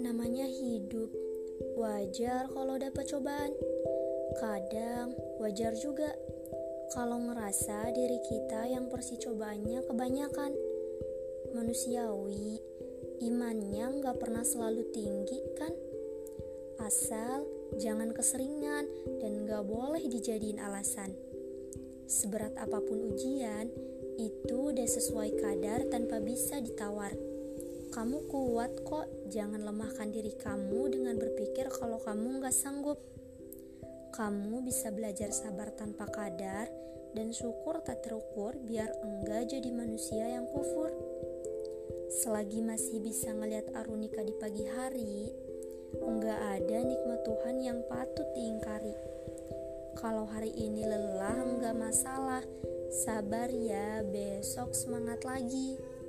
Namanya hidup, wajar kalau dapat cobaan. Kadang wajar juga kalau ngerasa diri kita yang persi cobaannya kebanyakan. Manusiawi, imannya nggak pernah selalu tinggi kan? Asal jangan keseringan dan nggak boleh dijadiin alasan. Seberat apa pun ujian, itu udah sesuai kadar tanpa bisa ditawar. Kamu kuat kok, jangan lemahkan diri kamu dengan berpikir kalau kamu nggak sanggup. Kamu bisa belajar sabar tanpa kadar dan syukur tak terukur biar enggak jadi manusia yang kufur. Selagi masih bisa ngelihat Arunika di pagi hari, enggak ada nikmat Tuhan yang patut diingkari. Kalau hari ini lelah enggak masalah, sabar ya, besok semangat lagi.